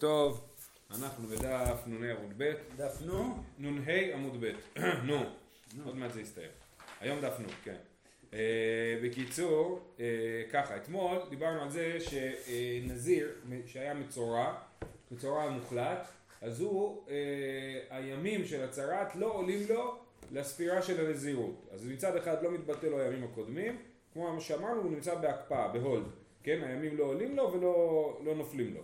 טוב, אנחנו בדף נ"ה עמוד ב', דף נו? נ"ה עמוד ב', נו, עוד מעט זה יסתיים. היום דף נו, כן. אה, בקיצור, אה, ככה, אתמול דיברנו על זה שנזיר, שהיה מצורע, מצורע מוחלט, אז הוא, אה, הימים של הצהרת לא עולים לו לספירה של הנזירות. אז מצד אחד לא מתבטל לו הימים הקודמים, כמו שאמרנו, הוא נמצא בהקפאה, בהולד. כן, הימים לא עולים לו ולא לא נופלים לו.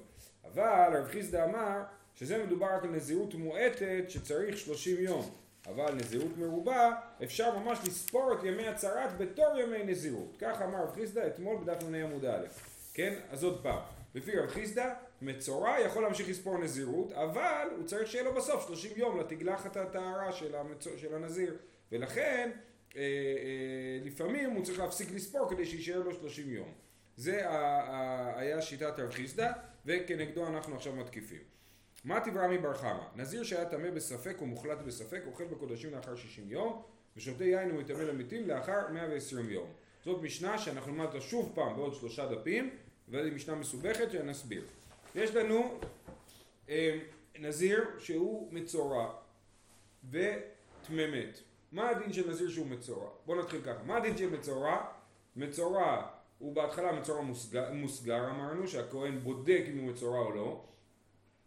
אבל רב חיסדא אמר שזה מדובר רק על נזירות מועטת שצריך 30 יום. אבל נזירות מרובה אפשר ממש לספור את ימי הצהרת בתור ימי נזירות. כך אמר רב חיסדא אתמול בדף נ"א עמוד א'. כן? אז עוד פעם. לפי רב חיסדא, מצורע יכול להמשיך לספור נזירות, אבל הוא צריך שיהיה לו בסוף 30 יום לתגלחת הטהרה של, המצ... של הנזיר. ולכן אה, אה, לפעמים הוא צריך להפסיק לספור כדי שישאר לו 30 יום. זה היה שיטת רב חיסדא, וכנגדו אנחנו עכשיו מתקיפים. מה תברמי בר חמא? נזיר שהיה טמא בספק ומוחלט בספק, אוכל בקודשים לאחר 60 יום, ושותה יין ומטמא למתים לאחר 120 יום. זאת משנה שאנחנו נלמד אותה שוב פעם בעוד שלושה דפים, וזו משנה מסובכת שנסביר. יש לנו אה, נזיר שהוא מצורע וטמא מת. מה הדין של נזיר שהוא מצורע? בואו נתחיל ככה. מה הדין של מצורע? מצורע הוא בהתחלה מצורע מוסגר, מוסגר אמרנו שהכהן בודק אם הוא מצורע או לא.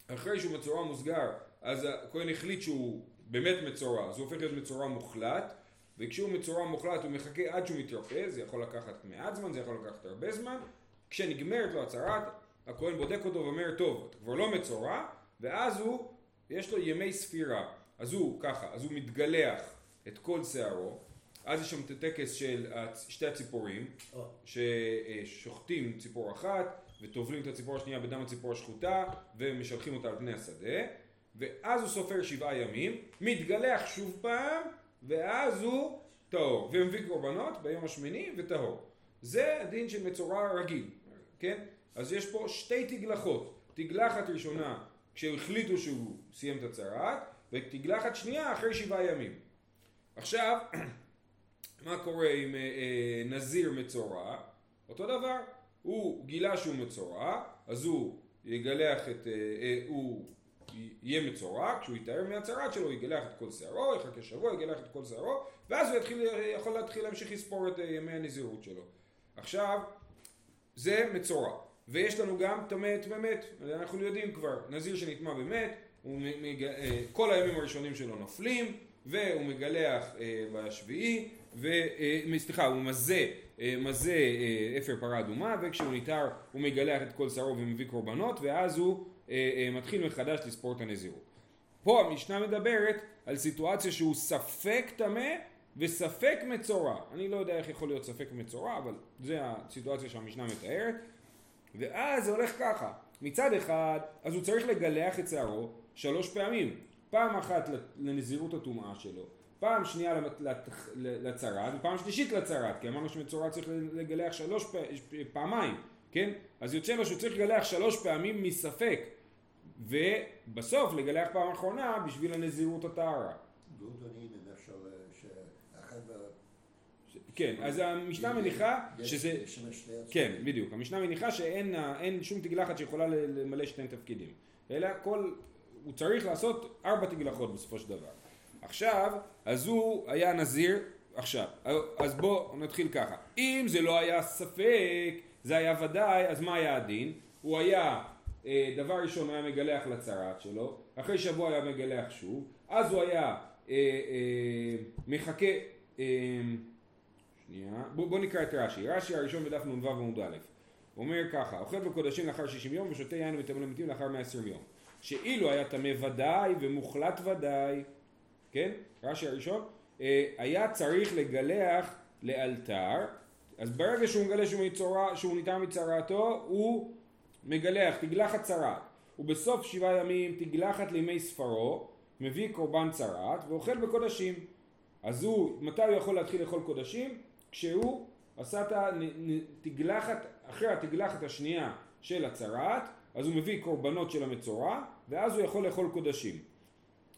אחרי שהוא מצורע מוסגר אז הכהן החליט שהוא באמת מצורע אז הוא הופך להיות מצורע מוחלט וכשהוא מצורע מוחלט הוא מחכה עד שהוא מתרפא זה יכול לקחת מעט זמן זה יכול לקחת הרבה זמן. כשנגמרת לו הצהרת הכהן בודק אותו ואומר טוב אתה כבר לא מצורע ואז הוא יש לו ימי ספירה. אז הוא ככה אז הוא מתגלח את כל שערו אז יש שם את הטקס של שתי הציפורים, ששוחטים ציפור אחת וטובלים את הציפור השנייה בדם הציפור השחוטה ומשלחים אותה על פני השדה ואז הוא סופר שבעה ימים, מתגלח שוב פעם ואז הוא טהור ומביא קורבנות ביום השמיני וטהור. זה הדין של מצורע רגיל, כן? אז יש פה שתי תגלחות, תגלחת ראשונה כשהחליטו שהוא סיים את הצהרת ותגלחת שנייה אחרי שבעה ימים. עכשיו מה קורה עם אה, אה, נזיר מצורע? אותו דבר, הוא גילה שהוא מצורע, אז הוא יגלח את, אה, הוא יהיה מצורע, כשהוא יתאר מהצהרת שלו, יגלח את כל שערו, יחכה שבוע, יגלח את כל שערו, ואז הוא יתחיל, יכול להתחיל להמשיך לספור את ימי הנזירות שלו. עכשיו, זה מצורע. ויש לנו גם טמא טמא מת, אנחנו יודעים כבר, נזיר שנטמע במת, מג... כל הימים הראשונים שלו נופלים, והוא מגלח בשביעי, אה, הוא מזה, אה, מזה אה, אפר פרה אדומה, וכשהוא ניתר הוא מגלח את כל שערו ומביא קורבנות, ואז הוא מתחיל מחדש לספור את הנזירות. פה המשנה מדברת על סיטואציה שהוא ספק טמא וספק מצורע. אני לא יודע איך יכול להיות ספק מצורע, אבל זה הסיטואציה שהמשנה מתארת. ואז זה הולך ככה, מצד אחד, אז הוא צריך לגלח את שערו שלוש פעמים. פעם אחת לנזירות הטומאה שלו, פעם שנייה לצרת ופעם שלישית לצרת, כי אמרנו שמצורע צריך לגלח שלוש פעמיים, כן? אז יוצא לו שהוא צריך לגלח שלוש פעמים מספק, ובסוף לגלח פעם אחרונה בשביל הנזירות הטהרה. כן, אז המשנה מניחה שזה... כן, בדיוק. המשנה מניחה שאין שום תגלחת שיכולה למלא שני תפקידים. אלא כל... הוא צריך לעשות ארבע תגלחות בסופו של דבר. עכשיו, אז הוא היה נזיר, עכשיו, אז בואו נתחיל ככה. אם זה לא היה ספק, זה היה ודאי, אז מה היה הדין? הוא היה, אה, דבר ראשון היה מגלח לצרת שלו, אחרי שבוע היה מגלח שוב, אז הוא היה אה, אה, מחכה, שנייה, בואו בוא נקרא את רש"י, רש"י הראשון בדף נ"ו עמוד א', אומר ככה, אוכל בקודשים לאחר 60 יום ושותה יין וטמא למתים לאחר 120 יום. שאילו היה טמא ודאי ומוחלט ודאי כן? רש"י הראשון, אה, היה צריך לגלח לאלתר, אז ברגע שהוא מגלה שהוא, מצורה, שהוא ניתן מצרתו, הוא מגלח, תגלחת צרת. ובסוף שבעה ימים תגלחת לימי ספרו, מביא קורבן צרת ואוכל בקודשים. אז הוא, מתי הוא יכול להתחיל לאכול קודשים? כשהוא עשה את התגלחת, אחרי התגלחת השנייה של הצרת, אז הוא מביא קורבנות של המצורע, ואז הוא יכול לאכול קודשים.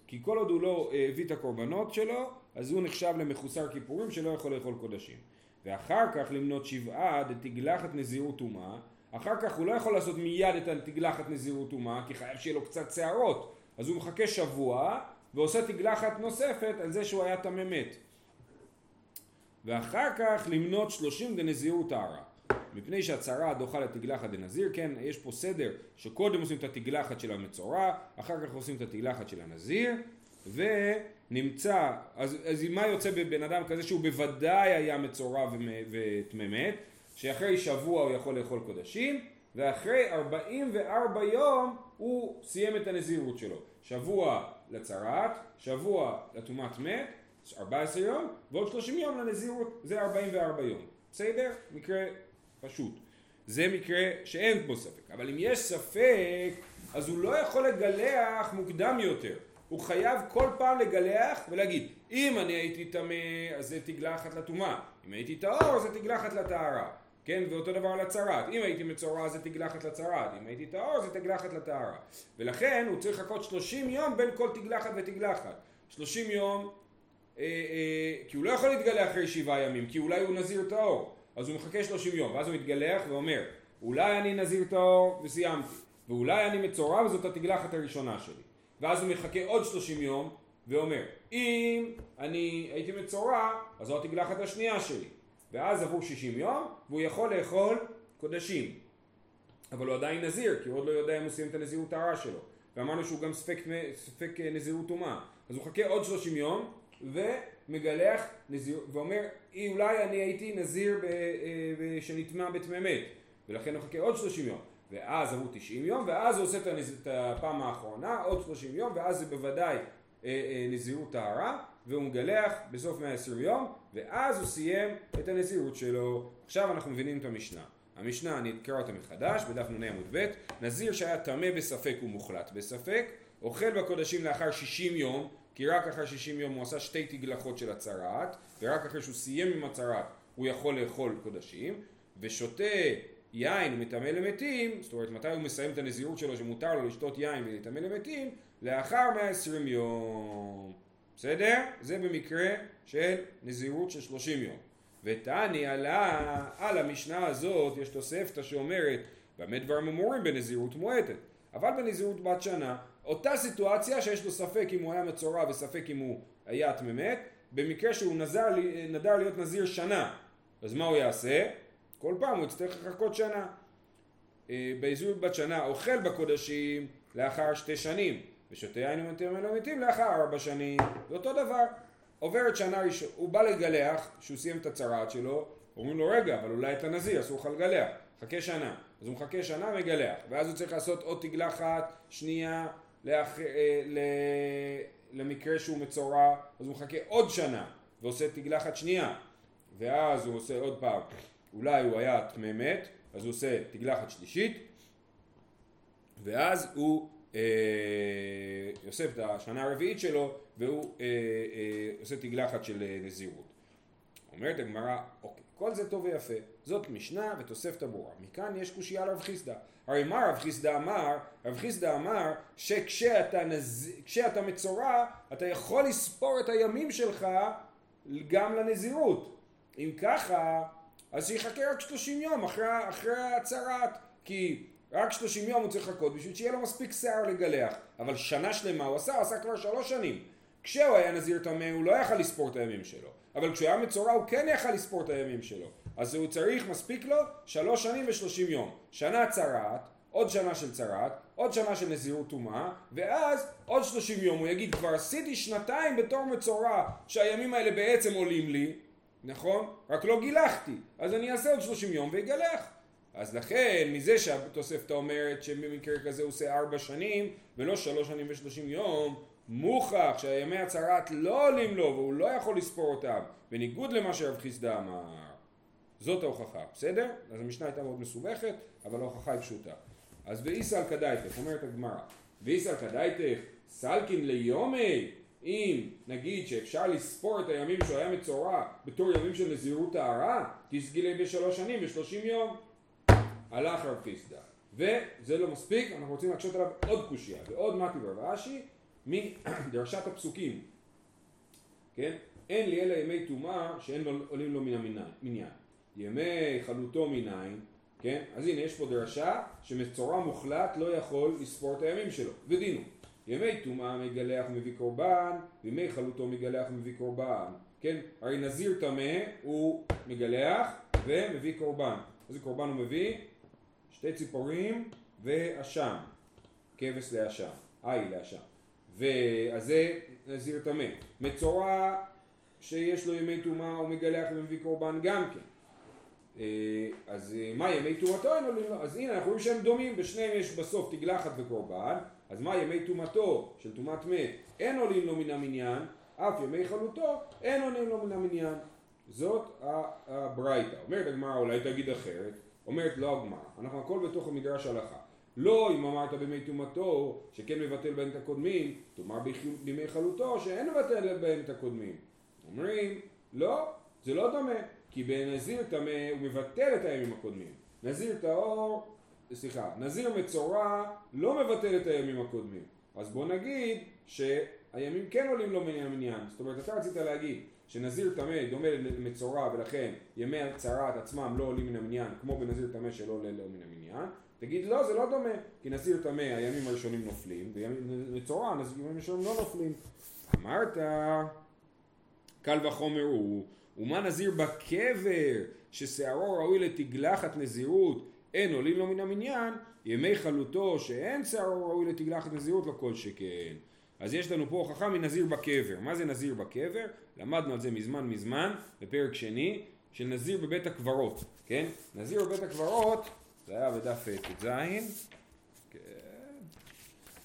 כי כל עוד הוא לא אה, הביא את הקורבנות שלו, אז הוא נחשב למחוסר כיפורים שלא יכול לאכול קודשים. ואחר כך למנות שבעה דתגלחת נזירות טומאה, אחר כך הוא לא יכול לעשות מיד את התגלחת נזירות טומאה, כי חייב שיהיה לו קצת שערות. אז הוא מחכה שבוע, ועושה תגלחת נוספת על זה שהוא היה טמא מת. ואחר כך למנות שלושים דנזירות טהרה. מפני שהצהרה דוחה לתגלחת דנזיר, כן, יש פה סדר שקודם עושים את התגלחת של המצורע, אחר כך עושים את התגלחת של הנזיר, ונמצא, אז, אז מה יוצא בבן אדם כזה שהוא בוודאי היה מצורע וטמא מת, שאחרי שבוע הוא יכול לאכול קודשים, ואחרי 44 יום הוא סיים את הנזירות שלו. שבוע לצרת, שבוע לטומאת מת, 14 יום, ועוד 30 יום לנזירות, זה 44 יום. בסדר? מקרה פשוט. זה מקרה שאין בו ספק. אבל אם יש ספק, אז הוא לא יכול לגלח מוקדם יותר. הוא חייב כל פעם לגלח ולהגיד, אם אני הייתי טמא, אז זה תגלחת לטומאה. אם הייתי טהור, זה תגלחת לטהרה. כן, ואותו דבר על הצהרת. אם הייתי מצורע זה תגלחת לצהרת, אם הייתי טהור זה תגלחת לטהרה. ולכן הוא צריך לחכות 30 יום בין כל תגלחת ותגלחת. 30 יום, אה, אה, כי הוא לא יכול להתגלח אחרי שבעה ימים, כי אולי הוא נזיר טהור. אז הוא מחכה 30 יום, ואז הוא מתגלח ואומר, אולי אני נזיר טהור וסיימתי, ואולי אני מצורע וזאת התגלחת הראשונה שלי. ואז הוא מחכה עוד 30 יום ואומר, אם אני הייתי מצורע, אז זו התגלחת השנייה שלי. ואז עברו 60 יום, והוא יכול לאכול קודשים. אבל הוא עדיין נזיר, כי הוא עוד לא יודע אם הוא סיים את הנזירות הרע שלו. ואמרנו שהוא גם ספק, ספק אה, נזירות טומאה. אז הוא חכה עוד 30 יום, ומגלח נזיר, ואומר, אולי אני הייתי נזיר אה, שנטמע בטמא מת. ולכן הוא חכה עוד 30 יום. ואז עברו 90 יום, ואז הוא עושה את הפעם האחרונה, עוד 30 יום, ואז זה בוודאי אה, נזירות טהרה, והוא מגלח בסוף 120 יום, ואז הוא סיים את הנזירות שלו. עכשיו אנחנו מבינים את המשנה. המשנה, אני אקרא אותה מחדש, בדף נ"ה עמוד ב', נזיר שהיה טמא בספק ומוחלט בספק, אוכל בקודשים לאחר 60 יום, כי רק אחר 60 יום הוא עשה שתי תגלחות של הצהרת, ורק אחרי שהוא סיים עם הצהרת הוא יכול לאכול קודשים, ושותה יין מטמא למתים, זאת אומרת מתי הוא מסיים את הנזירות שלו שמותר לו לשתות יין ולטמא למתים, לאחר 120 יום. בסדר? זה במקרה של נזירות של 30 יום. ותני עלה, על המשנה הזאת יש תוספתא שאומרת במה דברים אמורים בנזירות מועטת אבל בנזירות בת שנה אותה סיטואציה שיש לו ספק אם הוא היה מצורע וספק אם הוא היה תממת במקרה שהוא נזר, נדר להיות נזיר שנה אז מה הוא יעשה? כל פעם הוא יצטרך לחכות שנה אה, בנזירות בת שנה אוכל בקודשים לאחר שתי שנים ושותה יין ומתים ממנו מתים לאחר ארבע שנים, זה אותו דבר. עוברת שנה הוא בא לגלח, שהוא סיים את הצרעת שלו, אומרים לו רגע, אבל אולי אתה נזיר, אסור לך לגלח, חכה שנה. אז הוא מחכה שנה מגלח, ואז הוא צריך לעשות עוד תגלחת שנייה לאח... אה, ל... למקרה שהוא מצורע, אז הוא מחכה עוד שנה ועושה תגלחת שנייה, ואז הוא עושה עוד פעם, אולי הוא היה טמא מת, אז הוא עושה תגלחת שלישית, ואז הוא יוסף אה, את השנה הרביעית שלו והוא אה, אה, עושה תגלחת של נזירות. אומרת הגמרא, אוקיי, כל זה טוב ויפה, זאת משנה ותוספתא ברורה. מכאן יש קושייה לרב חיסדא. הרי מה רב חיסדא אמר? רב חיסדא אמר שכשאתה נז... מצורע, אתה יכול לספור את הימים שלך גם לנזירות. אם ככה, אז שיחכה רק 30 יום אחרי, אחרי הצהרת. כי רק 30 יום הוא צריך לחכות בשביל שיהיה לו מספיק שיער לגלח. אבל שנה שלמה הוא עשה, הוא עשה כבר שלוש שנים. כשהוא היה נזיר טמא הוא לא יכל לספור את הימים שלו. אבל כשהוא היה מצורע הוא כן יכל לספור את הימים שלו. אז הוא צריך, מספיק לו, שלוש שנים ושלושים יום. שנה צרעת, עוד שנה של צרעת, עוד שנה של נזירות טומאה, ואז עוד שלושים יום הוא יגיד, כבר עשיתי שנתיים בתור מצורע, שהימים האלה בעצם עולים לי, נכון? רק לא גילחתי. אז אני אעשה עוד שלושים יום ויגלח. אז לכן, מזה שהתוספתא אומרת שבמקרה כזה הוא עושה ארבע שנים ולא שלוש שנים ושלושים יום, מוכח שהימי הצהרת לא עולים לו והוא לא יכול לספור אותם, בניגוד למה שרב חיסדא אמר. זאת ההוכחה, בסדר? אז המשנה הייתה מאוד מסובכת, אבל ההוכחה היא פשוטה. אז ואיסל כדאיתך, אומרת הגמרא, ואיסל כדאיתך סלקין ליומי, אם נגיד שאפשר לספור את הימים שהוא היה מצורע בתור ימים של נזירות טהרה, תסגילי בשלוש שנים ושלושים יום. הלך רב חיסדא. וזה לא מספיק, אנחנו רוצים להקשות עליו עוד קושייה, ועוד מתי רב אשי מדרשת הפסוקים. כן? אין לי אלא ימי טומאה שאין עולים לו מן המניין. ימי חלוטו מניין, כן? אז הנה יש פה דרשה שמצורע מוחלט לא יכול לספור את הימים שלו, ודינו. ימי טומאה מגלח ומביא קורבן, וימי חלוטו מגלח ומביא קורבן. כן? הרי נזיר טמא הוא מגלח ומביא קורבן. איזה קורבן הוא מביא? שתי ציפורים ואשם. כבש לאשם. עי לאשם. ואז זה נזיר טמא. מצורע שיש לו ימי טומאה הוא מגלח ומביא קורבן גם כן. אה, אז אה, מה ימי טומאתו אין עולים לו? אז הנה אנחנו רואים שהם דומים, בשניהם יש בסוף תגלחת וקורבן, אז מה ימי טומאתו של טומאת מת אין עולים לו מן המניין, אף ימי חלוטו אין עולים לו מן המניין. זאת הברייתא. אומרת הגמרא אולי תגיד אחרת, אומרת לא הגמרא, אנחנו הכל בתוך המדרש הלכה. לא אם אמרת בימי טומאתו שכן מבטל בהם את הקודמים, תאמר בימי חלוטו שאין מבטל בהם את הקודמים. אומרים לא, זה לא דומה. כי בנזיר טמא הוא מבטל את הימים הקודמים. נזיר טהור, סליחה, נזיר מצורע לא מבטל את הימים הקודמים. אז בוא נגיד שהימים כן עולים לו מן המניין. זאת אומרת, אתה רצית להגיד שנזיר טמא דומה למצורע ולכן ימי הצהרת עצמם לא עולים מן המניין כמו בנזיר טמא שלא עולה לו מן המניין. תגיד לא, זה לא דומה, כי נזיר טמא הימים הראשונים נופלים, ומצורע הימים הראשונים לא נופלים. אמרת, קל וחומר הוא ומה נזיר בקבר ששערו ראוי לתגלחת נזירות אין עולים לו מן המניין ימי חלוטו שאין שערו ראוי לתגלחת נזירות לא כל שכן אז יש לנו פה הוכחה מנזיר בקבר מה זה נזיר בקבר? למדנו על זה מזמן מזמן בפרק שני של נזיר בבית הקברות כן? נזיר בבית הקברות זה היה בדף ט"ז כן.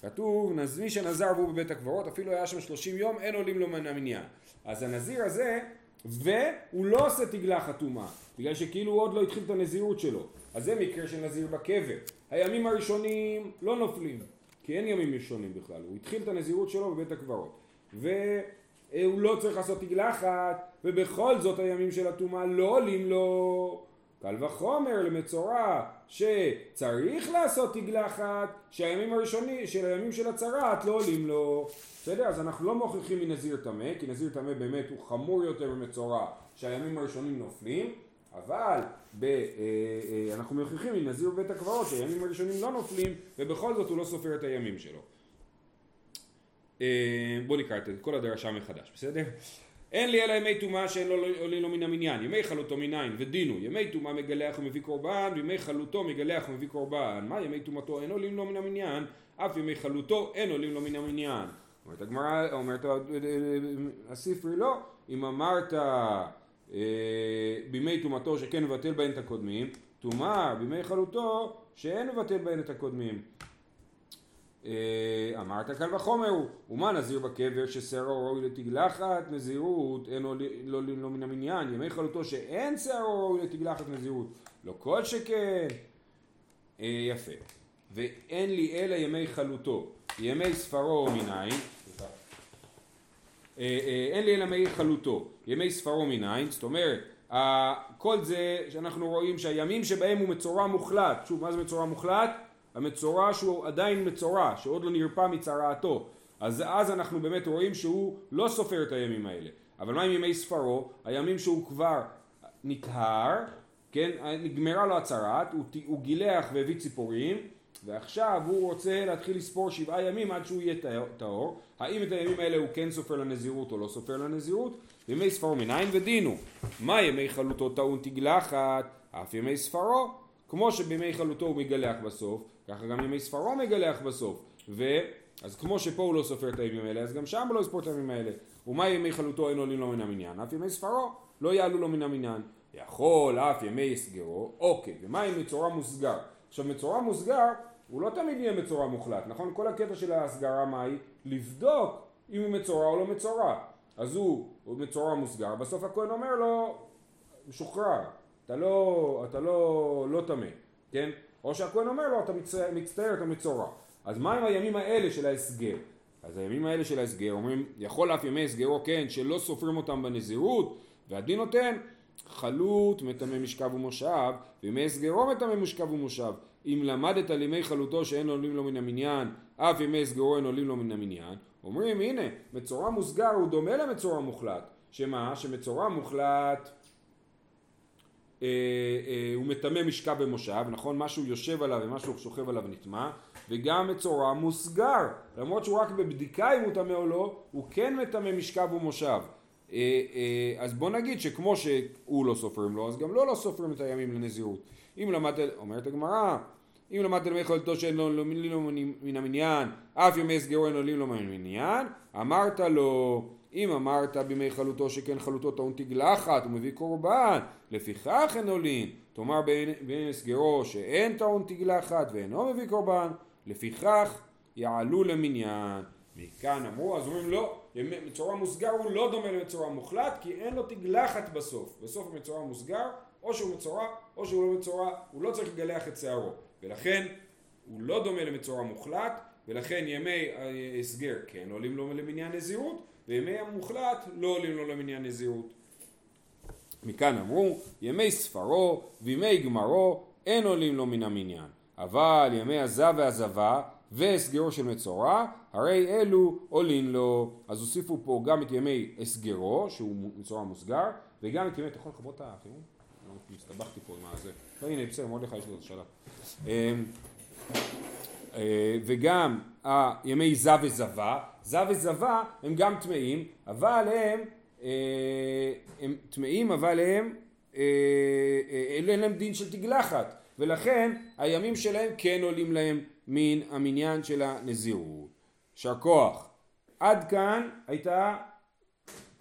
כתוב מי שנזר והוא בבית הקברות אפילו היה שם שלושים יום אין עולים לו מן המניין אז הנזיר הזה והוא לא עושה תגלה חתומה, בגלל שכאילו הוא עוד לא התחיל את הנזירות שלו. אז זה מקרה של נזיר בקבר. הימים הראשונים לא נופלים, כי אין ימים ראשונים בכלל, הוא התחיל את הנזירות שלו בבית הקברות. והוא לא צריך לעשות תגלחת, ובכל זאת הימים של הטומאה לא עולים לו. קל וחומר למצורע שצריך לעשות תגלחת, שהימים הראשונים, של הימים של הצרת לא עולים לו. בסדר? אז אנחנו לא מוכיחים מנזיר טמא, כי נזיר טמא באמת הוא חמור יותר במצורע שהימים הראשונים נופלים, אבל ב, אה, אה, אנחנו מוכיחים מנזיר בבית הקברות שהימים הראשונים לא נופלים, ובכל זאת הוא לא סופר את הימים שלו. אה, בואו נקרא את כל הדרשה מחדש, בסדר? אין לי אלא ימי טומאה שאין לו עולה לו מן המניין, ימי חלוטו מניין ודינו, ימי טומאה מגלח ומביא קורבן, וימי חלוטו מגלח ומביא קורבן, מה ימי טומאתו אין עולים לו מן המניין, אף ימי חלוטו אין עולים לו מן המניין. אומרת הגמרא, אומרת הספרי לא, אם אמרת אה, בימי טומאתו שכן מבטל בהן את הקודמים, טומאה בימי חלוטו שאין מבטל בהן את הקודמים. אה, אמרת קל וחומר הוא, ומה נזיר בקבר ששערו ראוי לתגלחת נזירות, אין לו לא, לא, לא מן המניין, ימי חלוטו שאין שערו ראוי לתגלחת נזירות, לא כל שכן, אה, יפה, ואין לי אלא ימי חלוטו, ימי ספרו מניין, אה, אין לי אלא ימי חלוטו, ימי ספרו מניין, זאת אומרת, כל זה שאנחנו רואים שהימים שבהם הוא מצורע מוחלט, שוב מה זה מצורע מוחלט? המצורע שהוא עדיין מצורע, שעוד לא נרפא מצרעתו, אז אז אנחנו באמת רואים שהוא לא סופר את הימים האלה. אבל מה עם ימי ספרו? הימים שהוא כבר נטהר, כן, נגמרה לו הצהרת, הוא, הוא גילח והביא ציפורים, ועכשיו הוא רוצה להתחיל לספור שבעה ימים עד שהוא יהיה טהור. האם את הימים האלה הוא כן סופר לנזירות או לא סופר לנזירות? ימי ספרו מניין ודינו. מה ימי חלוטו טעון תגלחת? אף ימי ספרו. כמו שבימי חלוטו הוא מגלח בסוף, ככה גם ימי ספרו מגלח בסוף. ו... אז כמו שפה הוא לא סופר את הימים האלה, אז גם שם הוא לא יספור את הימים האלה. ומה ימי חלוטו אין עולים לו מן המניין? אף ימי ספרו לא יעלו לו מן המניין. יכול אף ימי הסגרו, אוקיי, ומה אם מצורע מוסגר? עכשיו מצורע מוסגר הוא לא תמיד יהיה מצורע מוחלט, נכון? כל הקטע של ההסגרה מה היא? לבדוק אם הוא מצורע או לא מצורע. אז הוא, הוא מצורע מוסגר, בסוף הכהן אומר לו, משוחרר, אתה לא, אתה לא, לא טמא, כן? או שהכהן אומר לו, אתה מצטער, אתה מצורע. אז מה עם הימים האלה של ההסגר? אז הימים האלה של ההסגר אומרים, יכול אף ימי הסגרו כן, שלא סופרים אותם בנזירות, והדין נותן חלוט מטמא משכב ומושב, וימי הסגרו מטמא משכב ומושב. אם למדת על ימי חלוטו שאין עולים לו מן המניין, אף ימי הסגרו אין עולים לו מן המניין, אומרים הנה, מצורע מוסגר הוא דומה למצורע מוחלט. שמה? שמצורע מוחלט הוא מטמא משכב במושב, נכון? משהו יושב עליו ומשהו שוכב עליו נטמא, וגם מצורע מוסגר, למרות שהוא רק בבדיקה אם הוא טמא או לא, הוא כן מטמא משכב ומושב. אה, אה, אז בוא נגיד שכמו שהוא לא סופרים לו, אז גם לא לא סופרים את הימים לנזירות. אם למדת, אומרת הגמרא, אם למדת למי חולתו שאין לו לו מן המניין, אף ימי סגרו אין עולים לו מן המניין, אמרת לו, אם אמרת בימי חלוטו שכן חלוטו טעון תגלחת, הוא מביא קורבן, לפיכך אין עולים, תאמר בימי הסגרו שאין טעון תגלחת ואינו מביא קורבן, לפיכך יעלו למניין. מכאן אמרו, אז אומרים לא, מצורע מוסגר הוא לא דומה למצורע מוחלט כי אין לו תגלחת בסוף. בסוף המצורע מוסגר, או שהוא מצורע או שהוא לא מצורע, הוא לא צריך לגלח את שערו. ולכן הוא לא דומה למצורע מוחלט, ולכן ימי הסגר כן עולים לו למניין נזירות, וימי המוחלט לא עולים לו למניין נזירות. מכאן אמרו, ימי ספרו וימי גמרו אין עולים לו מן המניין. אבל ימי הזב והזבה והסגרו של מצורע, הרי אלו עולים לו. אז הוסיפו פה גם את ימי הסגרו, שהוא מצורע מוסגר, וגם את ימי, אתה יכול לכבות את החימום? הסתבכתי פה עם הזה. לא, הנה, בסדר, מרדכי יש לו את השלב. אמ, אה, וגם ימי זב וזבה, זב וזבה הם גם טמאים, אבל הם, אה, הם טמאים, אבל הם, אה, אין להם דין של תגלחת, ולכן הימים שלהם כן עולים להם מן המניין של הנזירות. יישר כוח. עד כאן הייתה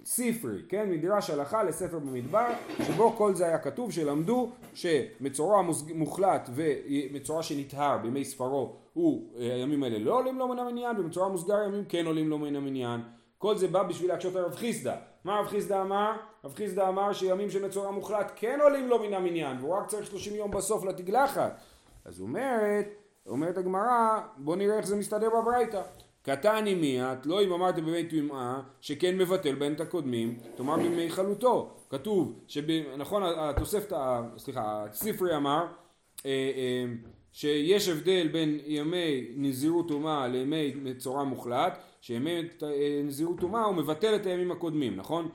ספרי, כן, מדרש הלכה לספר במדבר, שבו כל זה היה כתוב, שלמדו שמצורע מוחלט ומצורע שנטהר בימי ספרו, הוא, הימים האלה לא עולים לו מן המניין, ומצורע מוסגר הימים כן עולים לו מן המניין. כל זה בא בשביל להקשות על רב חיסדא. מה רב חיסדא אמר? רב חיסדא אמר שימים של מצורע מוחלט כן עולים לו מן המניין, והוא רק צריך 30 יום בסוף לתגלחת. אז אומרת, אומרת הגמרא, בוא נראה איך זה מסתדר בברייתא. קטן עם מיית, לא אם אמרתם בימי טומאה, שכן מבטל בין את הקודמים, תאמר בימי חלוטו. כתוב, נכון, התוספת, סליחה, הספרי אמר, אה, אה, שיש הבדל בין ימי נזירות טומאה לימי מצורע מוחלט, שימי אה, נזירות טומאה הוא מבטל את הימים הקודמים, נכון?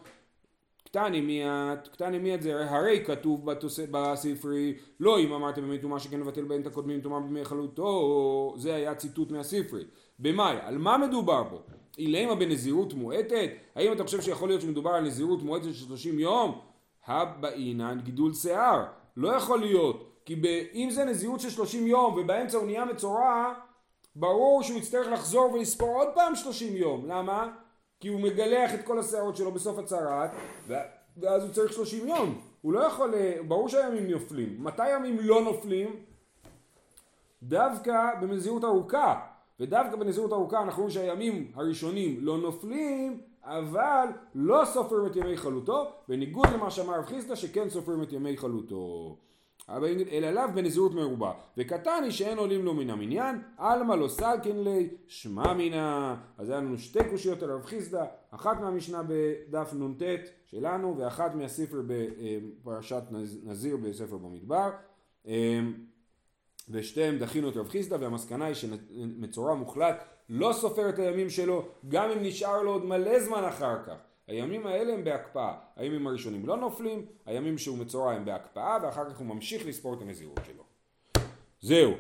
קטני מיית, קטני מיית זה הרי כתוב בספרי, לא אם אמרתם בימי טומאה שכן מבטל בין את הקודמים, בימי חלוטו, זה היה ציטוט מהספרי. במאי, על מה מדובר פה? אילמה בנזירות מועטת? האם אתה חושב שיכול להיות שמדובר על נזירות מועטת של 30 יום? הבאינן גידול שיער. לא יכול להיות, כי אם זה נזירות של 30 יום ובאמצע הוא נהיה מצורע, ברור שהוא יצטרך לחזור ולספור עוד פעם 30 יום. למה? כי הוא מגלח את כל השערות שלו בסוף הצהרת, ואז הוא צריך 30 יום. הוא לא יכול, ברור שהימים נופלים. מתי ימים לא נופלים? דווקא במזירות ארוכה. ודווקא בנזירות ארוכה אנחנו רואים שהימים הראשונים לא נופלים, אבל לא סופרים את ימי חלוטו, בניגוד למה שאמר רב חיסדא שכן סופרים את ימי חלוטו. אלא לאו בנזירות מרובה. וקטני שאין עולים לו מן המניין, עלמא לא סלקן לי, שמע מינה. אז היה לנו שתי קושיות על רב חיסדא, אחת מהמשנה בדף נ"ט שלנו, ואחת מהספר בפרשת נזיר בספר במדבר. ושתיהם דחינו את רב חיסדא והמסקנה היא שמצורע מוחלט לא סופר את הימים שלו גם אם נשאר לו עוד מלא זמן אחר כך. הימים האלה הם בהקפאה, הימים הראשונים לא נופלים, הימים שהוא מצורע הם בהקפאה ואחר כך הוא ממשיך לספור את הנזירות שלו. זהו,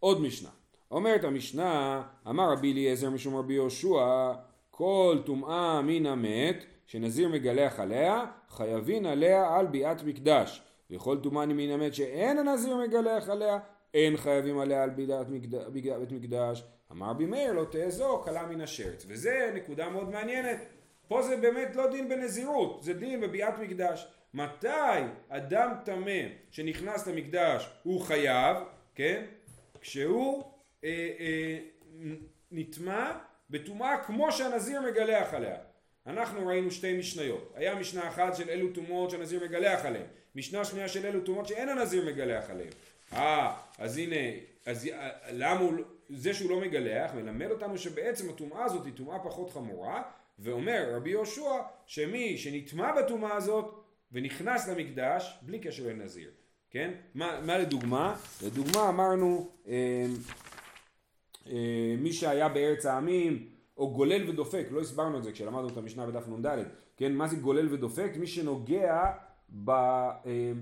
עוד משנה. אומרת המשנה, אמר רבי אליעזר משום רבי יהושע, כל טומאה מן המת שנזיר מגלח עליה, חייבין עליה על ביאת מקדש. וכל טומאה מן המת שאין הנזיר מגלח עליה, אין חייבים עליה על בידת בית מקדש, אמר בי מאיר לא תאזו קלה מן השרץ, וזה נקודה מאוד מעניינת, פה זה באמת לא דין בנזירות, זה דין בביאת מקדש, מתי אדם טמא שנכנס למקדש הוא חייב, כן, כשהוא אה, אה, נטמע בטומאה כמו שהנזיר מגלח עליה. אנחנו ראינו שתי משניות, היה משנה אחת של אלו טומאות שהנזיר מגלח עליהן, משנה שנייה של אלו טומאות שאין הנזיר מגלח עליהן. אה, אז הנה, אז אה, למה הוא, לא- זה שהוא לא מגלח מלמד אותנו שבעצם הטומאה הזאת היא טומאה פחות חמורה ואומר רבי יהושע שמי שנטמע בטומאה הזאת ונכנס למקדש בלי קשר לנזיר, כן? מה, מה לדוגמה? לדוגמה אמרנו אה, אה, מי שהיה בארץ העמים או גולל ודופק, לא הסברנו את זה כשלמדנו את המשנה בדף נ"ד, כן? מה זה גולל ודופק? מי שנוגע ב... אה,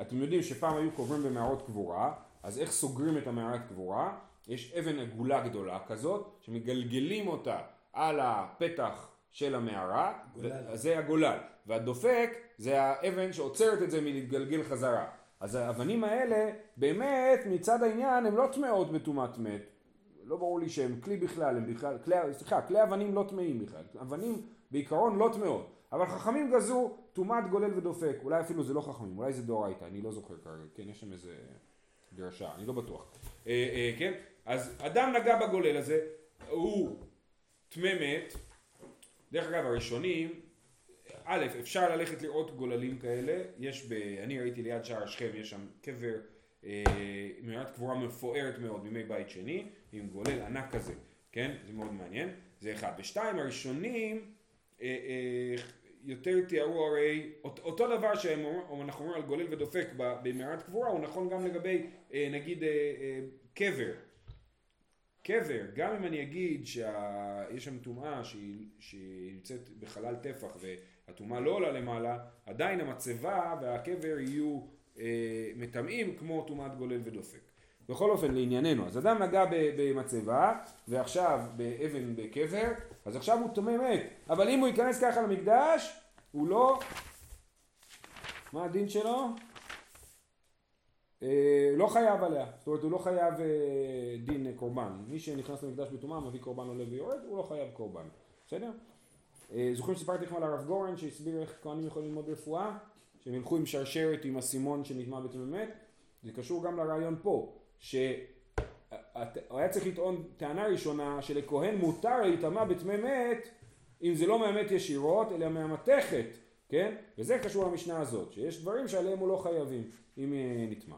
אתם יודעים שפעם היו קוברים במערות קבורה, אז איך סוגרים את המערת קבורה? יש אבן עגולה גדולה כזאת, שמגלגלים אותה על הפתח של המערה, זה הגולל, והדופק זה האבן שעוצרת את זה מלהתגלגל חזרה. אז האבנים האלה, באמת מצד העניין, הן לא טמאות בטומאת מת. לא ברור לי שהן כלי בכלל, הם בכלל, כלי, סליחה, כלי אבנים לא טמאים בכלל. אבנים בעיקרון לא טמאות. אבל חכמים גזו טומאת גולל ודופק. אולי אפילו זה לא חכמים, אולי זה דאורייתא, אני לא זוכר כרגע. כן, יש שם איזה דרשה, אני לא בטוח. אה, אה, כן? אז אדם נגע בגולל הזה, הוא טמא מת. דרך אגב, הראשונים א', אפשר ללכת לראות גוללים כאלה, יש ב... אני ראיתי ליד שער שכם, יש שם קבר, אה, מערת קבורה מפוארת מאוד מימי בית שני, עם גולל ענק כזה, כן? זה מאוד מעניין, זה אחד. ושתיים, הראשונים יותר תיארו הרי, אותו דבר שאנחנו אומרים על גולל ודופק במערת קבורה, הוא נכון גם לגבי אה, נגיד אה, אה, קבר. קבר, גם אם אני אגיד שיש שם טומאה שהיא נמצאת בחלל טפח הטומאה לא עולה למעלה, עדיין המצבה והקבר יהיו אה, מטמאים כמו טומאת גולל ודופק. בכל אופן לענייננו, אז אדם נגע במצבה ועכשיו באבן בקבר, אז עכשיו הוא טומא מת, אבל אם הוא ייכנס ככה למקדש, הוא לא... מה הדין שלו? אה, לא חייב עליה, זאת אומרת הוא לא חייב אה, דין קורבן, מי שנכנס למקדש בטומאה מביא קורבן עולה ויורד, הוא לא חייב קורבן, בסדר? אה, זוכרים שסיפרתי לכם על הרב גורן שהסביר איך כהנים יכולים ללמוד רפואה? שהם ילכו עם שרשרת עם אסימון שנטמע בתממת? זה קשור גם לרעיון פה, שהוא היה צריך לטעון טענה ראשונה שלכהן מותר להיטמע בתממת אם זה לא מהמת ישירות אלא מהמתכת, כן? וזה קשור למשנה הזאת, שיש דברים שעליהם הוא לא חייבים אם אה, נטמע.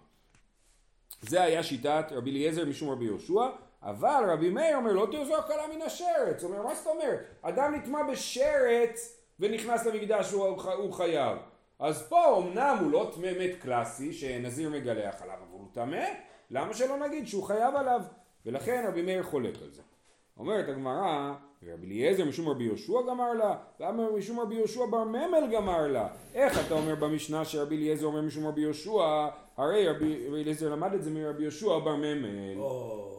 זה היה שיטת רבי אליעזר משום רבי יהושע אבל רבי מאיר אומר לא תרזור קלה מן השרץ, הוא אומר מה זאת אומרת? אדם נטמע בשרץ ונכנס למקדש הוא חייב. אז פה אמנם הוא לא טמא מת קלאסי שנזיר מגלח עליו, אבל הוא טמא, למה שלא נגיד שהוא חייב עליו? ולכן רבי מאיר חולק על זה. אומרת הגמרא, ורבי אליעזר משום רבי יהושע גמר לה, ואמר משום רבי יהושע בר ממל גמר לה. איך אתה אומר במשנה שרבי אליעזר אומר משום רבי יהושע, הרי רבי אליעזר למד את זה מרבי יהושע בר ממל.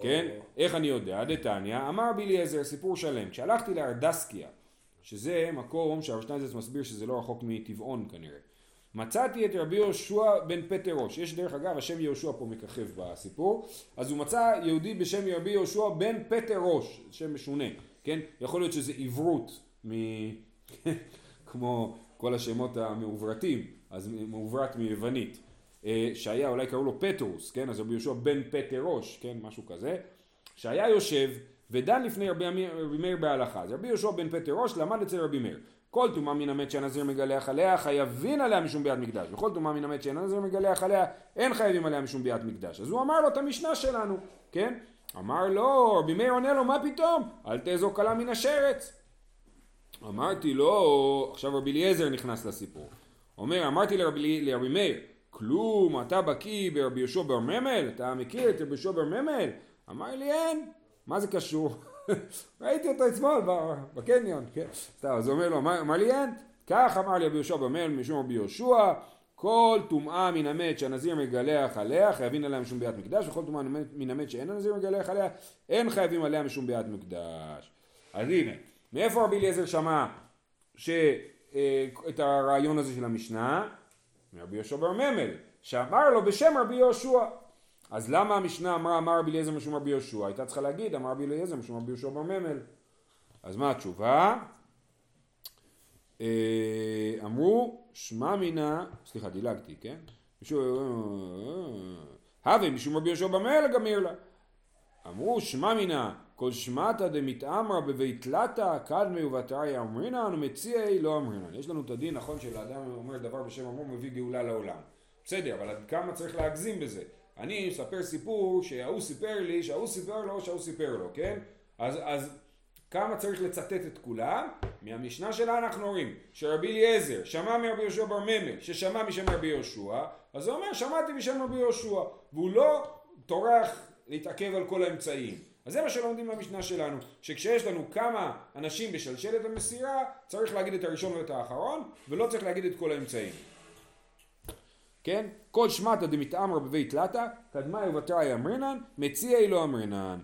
כן? איך אני יודע? דתניא, אמר רבי אליעזר, סיפור שלם. כשהלכתי לארדסקיה, שזה מקום שהרב שטיינזרץ מסביר שזה לא רחוק מטבעון כנראה. מצאתי את רבי יהושע בן פטרוש, יש דרך אגב השם יהושע פה מככב בסיפור, אז הוא מצא יהודי בשם רבי יהושע בן פטרוש, שם משונה, כן? יכול להיות שזה עברות, מ... כמו כל השמות המעוברתים, אז מעוברת מיוונית. אה, שהיה אולי קראו לו פטרוס, כן? אז רבי יהושע בן פטרוש, כן? משהו כזה. שהיה יושב ודן לפני רבי, רבי מאיר בהלכה. אז רבי יהושע בן פטרוש למד אצל רבי מאיר. כל טומאה מן המת שהנזיר מגלח עליה חייבים עליה משום ביאת מקדש. וכל טומאה מן המת שאין הנזיר מגלח עליה אין חייבים עליה משום ביאת מקדש. אז הוא אמר לו את המשנה שלנו כן? אמר לו רבי מאיר עונה לו מה פתאום? אל תאזור כלה מן השרץ. אמרתי לו עכשיו רבי אליעזר נכנס לסיפור. אומר אמרתי לרבי, לרבי מאיר כלום אתה בקיא ברבי יהושע בר ממל? אתה מכיר את רבי יהושע בר ממל? אמר לי אין מה זה קשור ראיתי אותו אתמול בקניון, כן? סתם, אז הוא אומר לו, אמר לי אין? כך אמר לי רבי יהושע במל משום רבי יהושע, כל טומאה מן המת שהנזיר מגלח עליה חייבים עליה משום ביאת מקדש וכל טומאה מן המת שאין הנזיר מגלח עליה אין חייבים עליה משום ביאת מקדש. אז הנה, מאיפה רבי אליעזר שמע ש... אה, את הרעיון הזה של המשנה? מרבי יהושע בר ממל, שאמר לו בשם רבי יהושע אז למה המשנה אמרה אמר רבי אליעזר משום רבי יהושע? הייתה צריכה להגיד אמר רבי אליעזר משום רבי יהושע בממל. אז מה התשובה? אה, אמרו שמע מינה, סליחה דילגתי, כן? הווה משום רבי יהושע בממל גמיר לה. אמרו שמע מינה כל שמעתא דמתעמרא בבית תלתא קדמי ובתריא אמרינן ומציעי לא אמרינן. יש לנו את הדין נכון שלאדם אומר דבר בשם אמרו מביא גאולה לעולם. בסדר, אבל עד כמה צריך להגזים בזה? אני אספר סיפור שההוא סיפר לי, שההוא סיפר לו, שההוא סיפר לו, כן? אז, אז כמה צריך לצטט את כולם? מהמשנה שלה אנחנו רואים שרבי אליעזר שמע מרבי יהושע בר ממל ששמע משם רבי יהושע אז הוא אומר שמעתי משם רבי יהושע והוא לא טורח להתעכב על כל האמצעים אז זה מה שלומדים במשנה שלנו שכשיש לנו כמה אנשים בשלשלת המסירה צריך להגיד את הראשון ואת האחרון ולא צריך להגיד את כל האמצעים כן? כל שמטה דמתעמר בבית תלתא, קדמאי ובתראי אמרינן, מציעי לא אמרינן.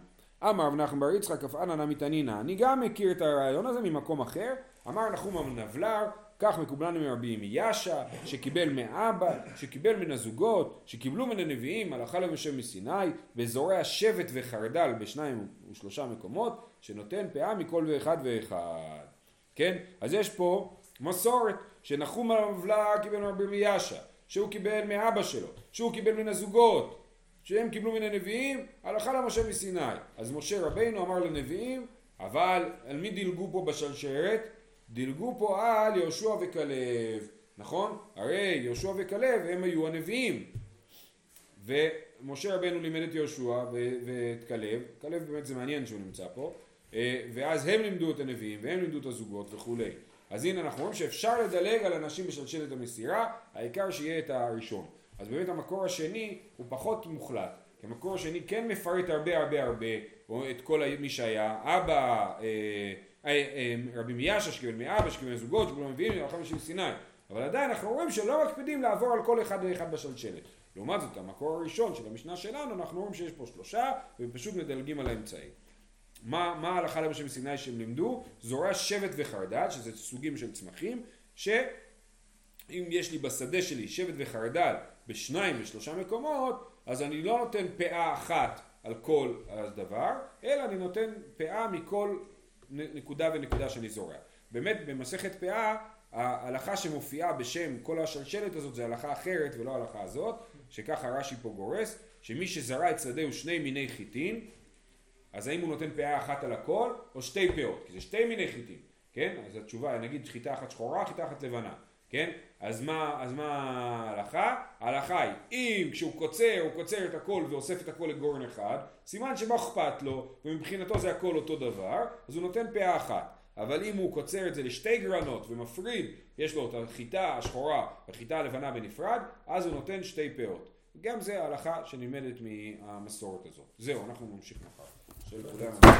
אמר רב נחמן בר יצחק אף אנא נמי תנינא, אני גם מכיר את הרעיון הזה ממקום אחר, אמר נחום המנבלר, כך מקובלנו מרבי מיאשה, שקיבל מאבא, שקיבל מן הזוגות, שקיבלו מן הנביאים, הלכה למשה מסיני, וזורע שבט וחרדל בשניים ושלושה מקומות, שנותן פאה מכל ואחד ואחד. כן? אז יש פה מסורת, שנחום המנבלר קיבל מרבי מיאשה, שהוא קיבל מאבא שלו, שהוא קיבל מן הזוגות, שהם קיבלו מן הנביאים, הלכה למשה מסיני. אז משה רבינו אמר לנביאים, אבל על מי דילגו פה בשרשרת? דילגו פה על יהושע וכלב, נכון? הרי יהושע וכלב הם היו הנביאים. ומשה רבנו לימד את יהושע ואת כלב, כלב באמת זה מעניין שהוא נמצא פה, אה, ואז הם לימדו את הנביאים והם לימדו את הזוגות וכולי. אז הנה אנחנו רואים שאפשר לדלג על אנשים בשלשלת המסירה, העיקר שיהיה את הראשון. אז באמת המקור השני הוא פחות מוחלט, כי המקור השני כן מפרט הרבה הרבה הרבה את כל מי שהיה, אבא, אה, אה, אה, רבי מיאשה שקיבל מאבא, שקיבל מזוגות, שכולם מביאים להלכה משל סיני, אבל עדיין אנחנו רואים שלא מקפידים לעבור על כל אחד ואחד בשלשלת. לעומת זאת המקור הראשון של המשנה שלנו אנחנו רואים שיש פה שלושה ופשוט מדלגים על האמצעי. מה, מה ההלכה למשל מסיני שהם לימדו? זורע שבט וחרדל, שזה סוגים של צמחים, שאם יש לי בשדה שלי שבט וחרדל בשניים ושלושה מקומות, אז אני לא נותן פאה אחת על כל הדבר, אלא אני נותן פאה מכל נקודה ונקודה שאני זורע. באמת במסכת פאה ההלכה שמופיעה בשם כל השלשלת הזאת זה הלכה אחרת ולא הלכה הזאת, שככה רש"י פה גורס, שמי שזרע את שדהו שני מיני חיטין, אז האם הוא נותן פאה אחת על הכל, או שתי פאות, כי זה שתי מיני חיטין, כן? אז התשובה, נגיד חיטה אחת שחורה, חיטה אחת לבנה, כן? אז מה, אז מה ההלכה? ההלכה היא, אם כשהוא קוצר, הוא קוצר את הכל ואוסף את הכל לגורן אחד, סימן שמה אכפת לו, ומבחינתו זה הכל אותו דבר, אז הוא נותן פאה אחת. אבל אם הוא קוצר את זה לשתי גרנות ומפריד, יש לו את החיטה השחורה והחיטה הלבנה בנפרד, אז הוא נותן שתי פאות. גם זה ההלכה שנלמדת מהמסורת הזאת. זהו, אנחנו נמשיך מחר. של כולם.